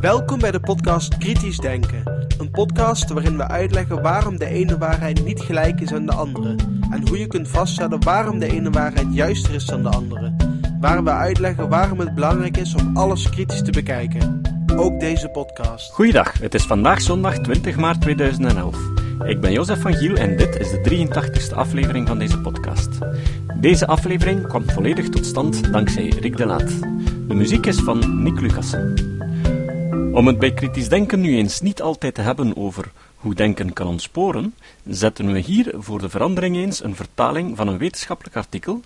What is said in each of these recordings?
Welkom bij de podcast Kritisch Denken. Een podcast waarin we uitleggen waarom de ene waarheid niet gelijk is aan de andere. En hoe je kunt vaststellen waarom de ene waarheid juister is dan de andere. Waar we uitleggen waarom het belangrijk is om alles kritisch te bekijken. Ook deze podcast. Goeiedag, het is vandaag zondag 20 maart 2011. Ik ben Jozef van Giel en dit is de 83ste aflevering van deze podcast. Deze aflevering kwam volledig tot stand dankzij Rick de Laat. De muziek is van Nick Lucassen. Om het bij kritisch denken nu eens niet altijd te hebben over hoe denken kan ontsporen, zetten we hier voor de verandering eens een vertaling van een wetenschappelijk artikel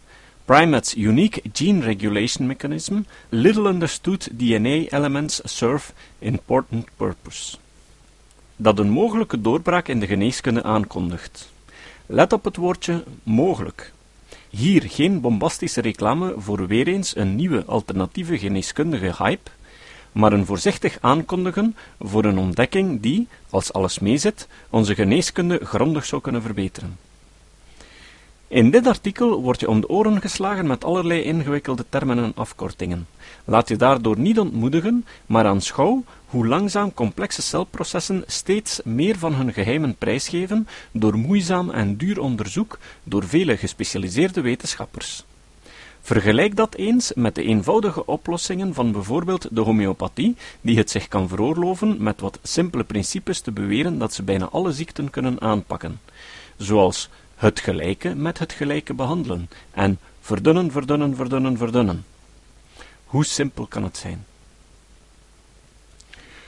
Primates' unique gene regulation mechanism, little understood DNA elements serve important purpose. Dat een mogelijke doorbraak in de geneeskunde aankondigt. Let op het woordje mogelijk. Hier geen bombastische reclame voor weer eens een nieuwe alternatieve geneeskundige hype, maar een voorzichtig aankondigen voor een ontdekking die, als alles meezit, onze geneeskunde grondig zou kunnen verbeteren. In dit artikel word je om de oren geslagen met allerlei ingewikkelde termen en afkortingen. Laat je daardoor niet ontmoedigen, maar aanschouw hoe langzaam complexe celprocessen steeds meer van hun geheimen prijsgeven door moeizaam en duur onderzoek door vele gespecialiseerde wetenschappers. Vergelijk dat eens met de eenvoudige oplossingen van bijvoorbeeld de homeopathie, die het zich kan veroorloven met wat simpele principes te beweren dat ze bijna alle ziekten kunnen aanpakken, zoals het gelijke met het gelijke behandelen en verdunnen, verdunnen, verdunnen, verdunnen. Hoe simpel kan het zijn?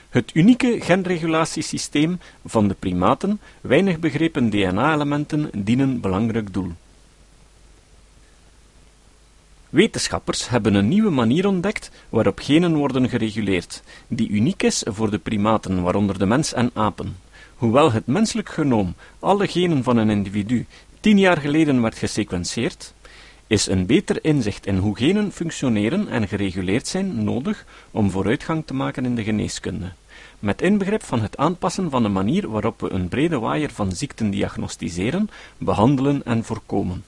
Het unieke genregulatiesysteem van de primaten, weinig begrepen DNA-elementen, dienen belangrijk doel. Wetenschappers hebben een nieuwe manier ontdekt waarop genen worden gereguleerd, die uniek is voor de primaten, waaronder de mens en apen. Hoewel het menselijk genoom, alle genen van een individu, tien jaar geleden werd gesequenceerd, is een beter inzicht in hoe genen functioneren en gereguleerd zijn nodig om vooruitgang te maken in de geneeskunde, met inbegrip van het aanpassen van de manier waarop we een brede waaier van ziekten diagnosticeren, behandelen en voorkomen.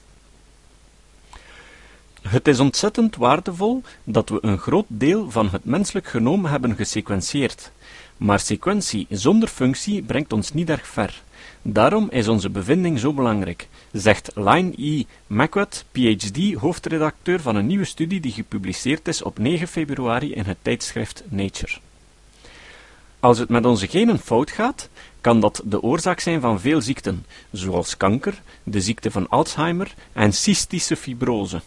Het is ontzettend waardevol dat we een groot deel van het menselijk genoom hebben gesequentieerd, maar sequentie zonder functie brengt ons niet erg ver. Daarom is onze bevinding zo belangrijk, zegt Line E. McWett, PhD, hoofdredacteur van een nieuwe studie die gepubliceerd is op 9 februari in het tijdschrift Nature. Als het met onze genen fout gaat, kan dat de oorzaak zijn van veel ziekten, zoals kanker, de ziekte van Alzheimer en cystische fibrose.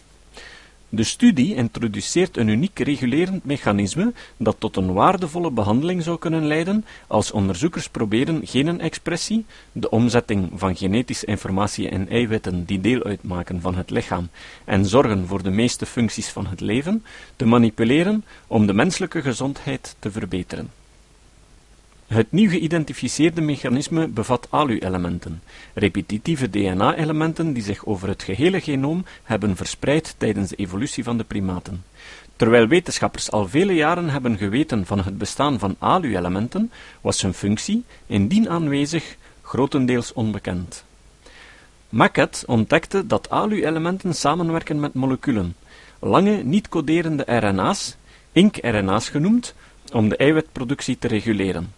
De studie introduceert een uniek regulerend mechanisme dat tot een waardevolle behandeling zou kunnen leiden als onderzoekers proberen genenexpressie, de omzetting van genetische informatie in eiwitten die deel uitmaken van het lichaam en zorgen voor de meeste functies van het leven, te manipuleren om de menselijke gezondheid te verbeteren. Het nieuw geïdentificeerde mechanisme bevat ALU-elementen, repetitieve DNA-elementen die zich over het gehele genoom hebben verspreid tijdens de evolutie van de primaten. Terwijl wetenschappers al vele jaren hebben geweten van het bestaan van ALU-elementen, was hun functie, indien aanwezig, grotendeels onbekend. Mackett ontdekte dat ALU-elementen samenwerken met moleculen, lange niet-coderende RNA's, INC-RNA's genoemd, om de eiwitproductie te reguleren.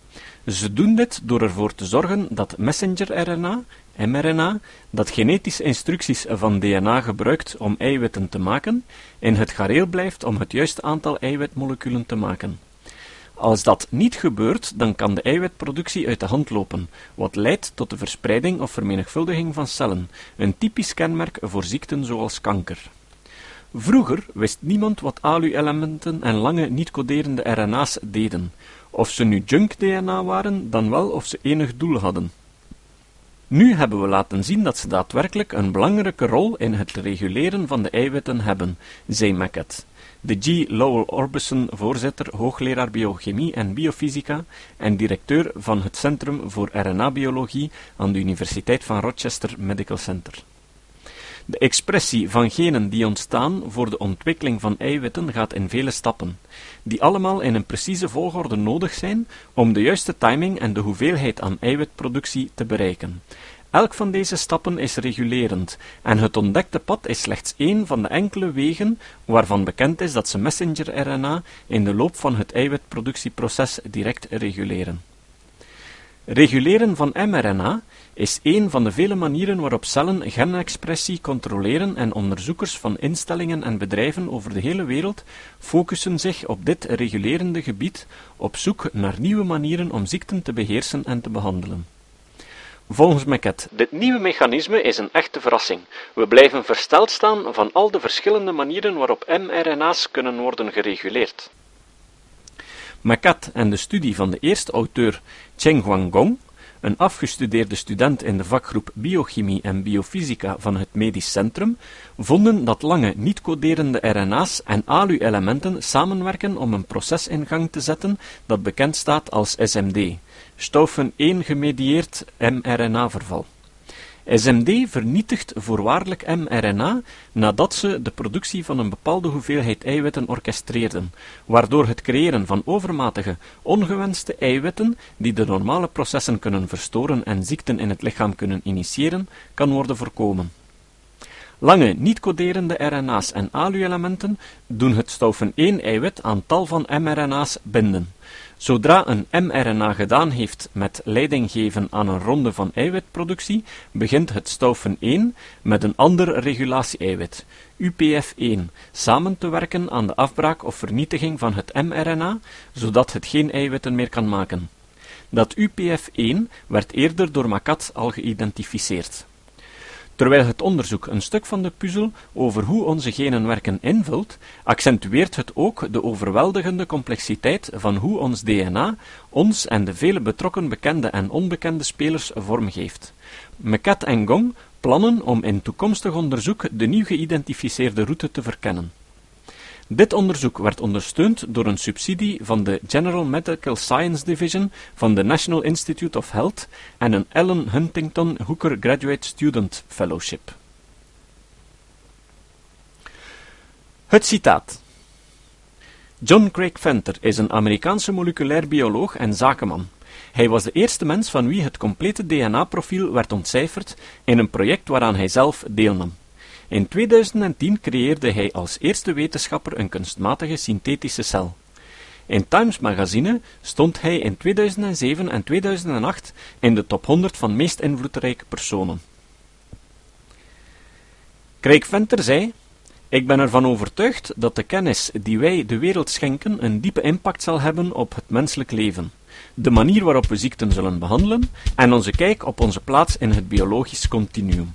Ze doen dit door ervoor te zorgen dat messenger-RNA, mRNA, dat genetische instructies van DNA gebruikt om eiwitten te maken, in het gareel blijft om het juiste aantal eiwitmoleculen te maken. Als dat niet gebeurt, dan kan de eiwitproductie uit de hand lopen, wat leidt tot de verspreiding of vermenigvuldiging van cellen, een typisch kenmerk voor ziekten zoals kanker. Vroeger wist niemand wat ALU-elementen en lange niet-coderende RNA's deden. Of ze nu junk-DNA waren, dan wel of ze enig doel hadden. Nu hebben we laten zien dat ze daadwerkelijk een belangrijke rol in het reguleren van de eiwitten hebben, zei Mackett. De G. Lowell Orbison, voorzitter, hoogleraar biochemie en biofysica en directeur van het Centrum voor RNA-biologie aan de Universiteit van Rochester Medical Center. De expressie van genen die ontstaan voor de ontwikkeling van eiwitten gaat in vele stappen, die allemaal in een precieze volgorde nodig zijn om de juiste timing en de hoeveelheid aan eiwitproductie te bereiken. Elk van deze stappen is regulerend, en het ontdekte pad is slechts één van de enkele wegen waarvan bekend is dat ze messenger-RNA in de loop van het eiwitproductieproces direct reguleren. Reguleren van mRNA is een van de vele manieren waarop cellen genexpressie controleren en onderzoekers van instellingen en bedrijven over de hele wereld focussen zich op dit regulerende gebied op zoek naar nieuwe manieren om ziekten te beheersen en te behandelen. Volgens Maquette, dit nieuwe mechanisme is een echte verrassing. We blijven versteld staan van al de verschillende manieren waarop mRNA's kunnen worden gereguleerd. Maquette en de studie van de eerste auteur Cheng Huanggong een afgestudeerde student in de vakgroep Biochemie en Biofysica van het Medisch Centrum, vonden dat lange niet-coderende RNA's en ALU-elementen samenwerken om een proces in gang te zetten dat bekend staat als SMD, stoffen 1 gemedieerd mRNA-verval. SMD vernietigt voorwaardelijk mRNA nadat ze de productie van een bepaalde hoeveelheid eiwitten orchestreerden, waardoor het creëren van overmatige, ongewenste eiwitten, die de normale processen kunnen verstoren en ziekten in het lichaam kunnen initiëren, kan worden voorkomen. Lange, niet-coderende RNA's en ALU-elementen doen het stoffen 1-eiwit aan tal van mRNA's binden. Zodra een mRNA gedaan heeft met leiding geven aan een ronde van eiwitproductie, begint het stoffen 1 met een ander regulatie-eiwit, UPF1, samen te werken aan de afbraak of vernietiging van het mRNA, zodat het geen eiwitten meer kan maken. Dat UPF1 werd eerder door Macat al geïdentificeerd. Terwijl het onderzoek een stuk van de puzzel over hoe onze genen werken invult, accentueert het ook de overweldigende complexiteit van hoe ons DNA ons en de vele betrokken bekende en onbekende spelers vormgeeft. Mekat en Gong plannen om in toekomstig onderzoek de nieuw geïdentificeerde route te verkennen. Dit onderzoek werd ondersteund door een subsidie van de General Medical Science Division van de National Institute of Health en een Ellen Huntington Hooker Graduate Student Fellowship. Het citaat. John Craig Venter is een Amerikaanse moleculair bioloog en zakenman. Hij was de eerste mens van wie het complete DNA-profiel werd ontcijferd in een project waaraan hij zelf deelnam. In 2010 creëerde hij als eerste wetenschapper een kunstmatige synthetische cel. In Times Magazine stond hij in 2007 en 2008 in de top 100 van meest invloedrijke personen. Craig Venter zei: Ik ben ervan overtuigd dat de kennis die wij de wereld schenken een diepe impact zal hebben op het menselijk leven, de manier waarop we ziekten zullen behandelen en onze kijk op onze plaats in het biologisch continuum.